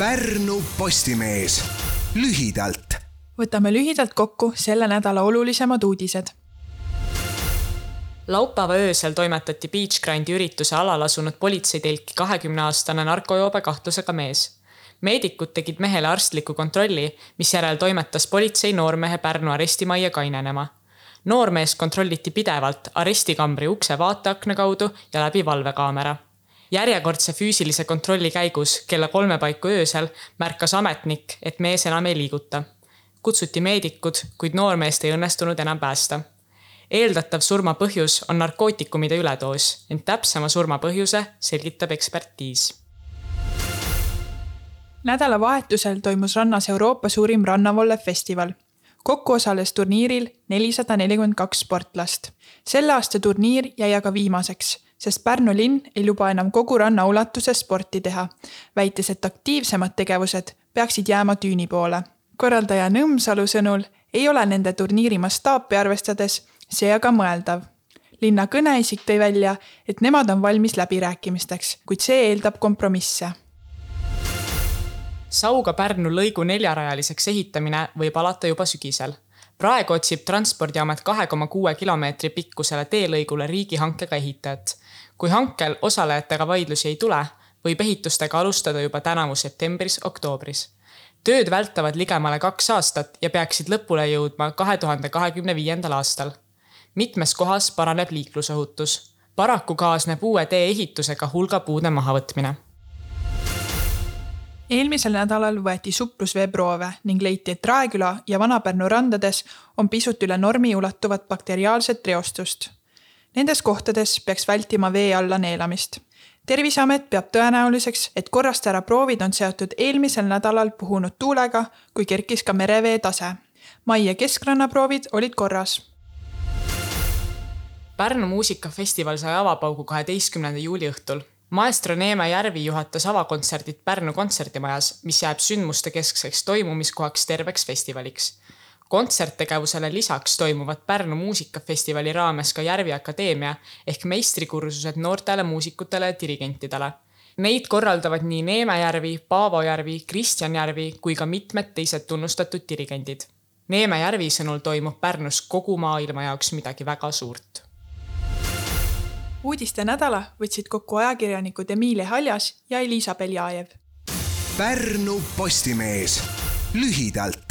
Pärnu Postimees lühidalt. võtame lühidalt kokku selle nädala olulisemad uudised. laupäeva öösel toimetati Beachgrindi ürituse alal asunud politseitelki kahekümneaastane narkojoobe kahtlusega mees. meedikud tegid mehele arstliku kontrolli, misjärel toimetas politsei noormehe Pärnu arestimajja kainenema noormeest kontrolliti pidevalt arestikambri ukse vaateakna kaudu ja läbi valvekaamera järjekordse füüsilise kontrolli käigus kella kolme paiku öösel märkas ametnik, et mees enam ei liiguta. kutsuti meedikud, kuid noormeest ei õnnestunud enam päästa. eeldatav surma põhjus on narkootikumide üledoos, ent täpsema surma põhjuse selgitab ekspertiis nädalavahetusel toimus rannas Euroopa suurim rannavolle festival. kokku osales turniiril nelisada nelikümmend kaks sportlast. selle aasta turniir jäi aga viimaseks sest Pärnu linn ei luba enam kogu ranna ulatuses sporti teha, väites, et aktiivsemad tegevused peaksid jääma tüüni poole. korraldaja Nõmsalu sõnul ei ole nende turniiri mastaapi arvestades see aga mõeldav. linna kõneisik tõi välja, et nemad on valmis läbirääkimisteks, kuid see eeldab kompromisse Sauga-Pärnu lõigu neljarajaliseks ehitamine võib alata juba sügisel. Praegu otsib Transpordiamet kahe koma kuue kilomeetri pikkusele teelõigule riigihankega ehitajat kui hankel osalejatega vaidlusi ei tule, võib ehitustega alustada juba tänavu septembris-oktoobris. tööd vältavad ligemale kaks aastat ja peaksid lõpule jõudma kahe tuhande kahekümne viiendal aastal. mitmes kohas paraneb liiklusohutus. paraku kaasneb uue tee ehitusega hulga puude mahavõtmine eelmisel nädalal võeti suplusveeproove ning leiti, et Raeküla ja Vana-Pärnu randades on pisut üle normi ulatuvat bakteriaalset reostust Nendes kohtades peaks vältima vee alla neelamist. terviseamet peab tõenäoliseks, et korrastaja proovid on seotud eelmisel nädalal puhunud tuulega, kui kerkis ka merevee tase. mai ja keskrannaproovid olid korras. Pärnu muusikafestival sai avapaugu kaheteistkümnenda juuli õhtul. Maestro Neeme Järvi juhatas avakontserdid Pärnu kontserdimajas, mis jääb sündmuste keskseks toimumiskohaks terveks festivaliks kontserttegevusele lisaks toimuvad Pärnu muusikafestivali raames ka Järvi Akadeemia ehk meistrikursused noortele muusikutele ja dirigentidele. Neid korraldavad nii Neeme Järvi, Paavo Järvi, Kristjan Järvi kui ka mitmed teised tunnustatud dirigendid. Neeme Järvi sõnul toimub Pärnus kogu maailma jaoks midagi väga suurt. Uudiste nädala võtsid kokku ajakirjanikud Emilia Haljas ja Elisa Beljajev. Pärnu Postimees lühidalt